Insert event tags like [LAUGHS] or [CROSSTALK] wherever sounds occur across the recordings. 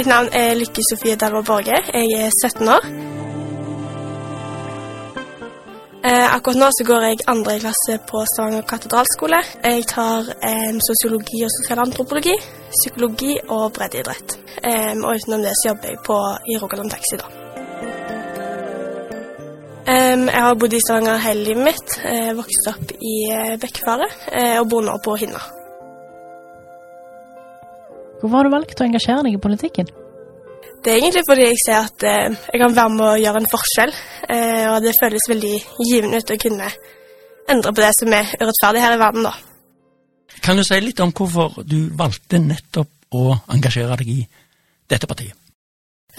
Mitt navn er Lykke Sofie Dalva Borge. Jeg er 17 år. Eh, akkurat nå så går jeg andre klasse på Stavanger katedralskole. Jeg tar eh, sosiologi og sosialantropologi, psykologi og breddeidrett. Eh, og utenom det så jobber jeg på, i Rogaland Taxi, da. Jeg har bodd i Stavanger hele livet mitt. Vokst opp i Bekkfaret og bor nå på Hinna. Hvorfor har du valgt å engasjere deg i politikken? Det er egentlig fordi jeg ser at eh, jeg kan være med å gjøre en forskjell, eh, og det føles veldig givende ut å kunne endre på det som er urettferdig her i verden, da. Kan du si litt om hvorfor du valgte nettopp å engasjere deg i dette partiet?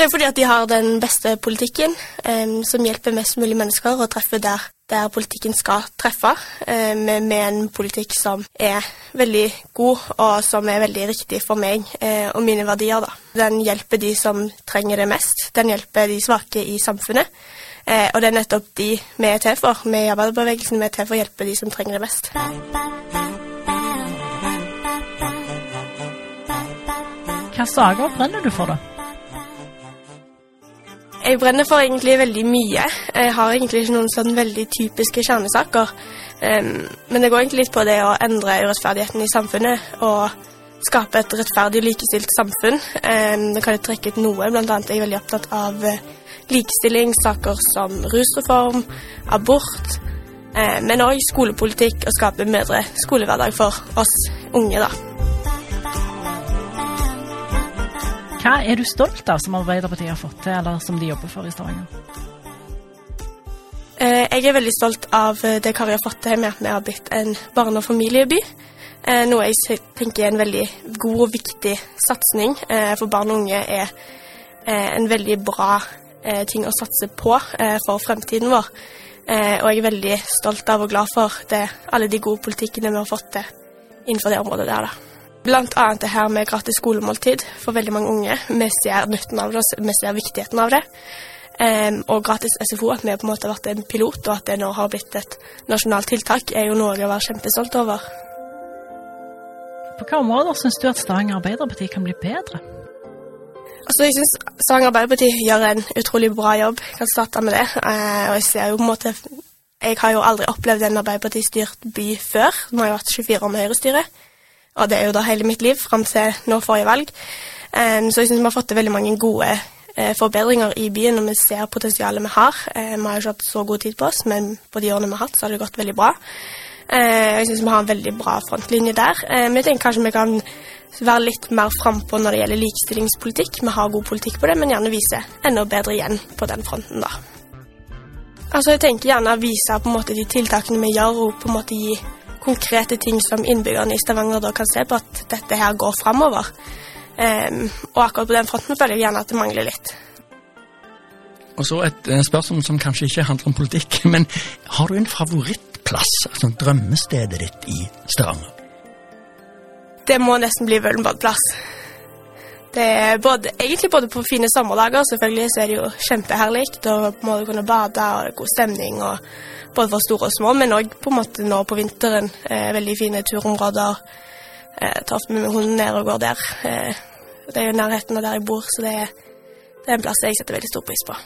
Det er fordi at de har den beste politikken, um, som hjelper mest mulig mennesker å treffe der, der politikken skal treffe, um, med, en politikk som er veldig god, og som er veldig riktig for meg uh, og mine verdier. Da. Den hjelper de som trenger det mest. Den hjelper de svake i samfunnet. Uh, og det er nettopp de vi er til for. Vi i arbeiderbevegelsen vi er til for å hjelpe de som trenger det mest. Hvilke saker brenner du for, da? Jeg brenner for egentlig veldig mye. Jeg har egentlig ikke noen sånn veldig typiske kjernesaker. Um, men det går egentlig litt på det å endre urettferdigheten i samfunnet og skape et rettferdig og likestilt samfunn. Um, det kan jeg trekke ut noe, blant annet er jeg veldig opptatt av eh, likestilling, saker som rusreform, abort, um, men òg skolepolitikk og skape en bedre skolehverdag for oss unge, da. Hva er du stolt av som Arbeiderpartiet har fått til, eller som de jobber for i Stavanger? Eh, Jeg er veldig stolt av eh, det Kari har fått til med at vi har blitt en barne- og familieby. Eh, Noe jeg tenker er en veldig god og viktig satsing. For barn og unge er en veldig bra ting å satse på for fremtiden vår. Og jeg er veldig stolt av og glad for det, alle de gode politikkene vi har fått til innenfor det området der. da. Blant annet det her med gratis skolemåltid for veldig mange unge. Vi ser nytten av det, vi ser viktigheten av det. Um, og gratis SFO, at vi på en måte har vært en pilot, og at det nå har blitt et nasjonalt tiltak, er jo noe å være kjempestolt over. På hvilke områder syns du at Stavanger Arbeiderparti kan bli bedre? Altså, jeg syns Stavanger Arbeiderparti gjør en utrolig bra jobb. Jeg kan starte med det. Uh, og jeg ser jo på en måte Jeg har jo aldri opplevd en Arbeiderparti-styrt by før. Nå har jeg vært 24 år med Høyre-styre, og det er jo da hele mitt liv fram til nå forrige valg. Så jeg syns vi har fått til veldig mange gode eh, forbedringer i byen, og vi ser potensialet vi har. Eh, vi har jo ikke hatt så god tid på oss, men på de årene vi har hatt, så har det gått veldig bra. Eh, jeg syns vi har en veldig bra frontlinje der. Men jeg tenker kanskje vi kan være litt mer frampå når det gjelder likestillingspolitikk. Vi har god politikk på det, men gjerne vise enda bedre igjen på den fronten, da. Altså, jeg tenker gjerne å vise på en måte de tiltakene vi gjør, og på en måte gi konkrete ting som innbyggerne i Stavanger da kan se på at dette her går framover. Um, og akkurat på den fronten føler jeg gjerne at det mangler litt. Og så et eh, spørsmål som kanskje ikke handler om politikk, [LAUGHS] men har du en favorittplass, altså drømmestedet ditt i Stavanger? Det må nesten bli Vølenbad plass. Det er både, egentlig både på fine sommerdager, selvfølgelig så er det jo kjempeherlig. Da må du kunne bade, og god stemning, og både for store og små, men òg på en måte nå på vinteren. Eh, veldig fine turområder. Eh, tar ofte med meg hunden ned og går der. Eh, det er jo nærheten av der jeg bor, så det er, det er en plass jeg setter veldig stor pris på.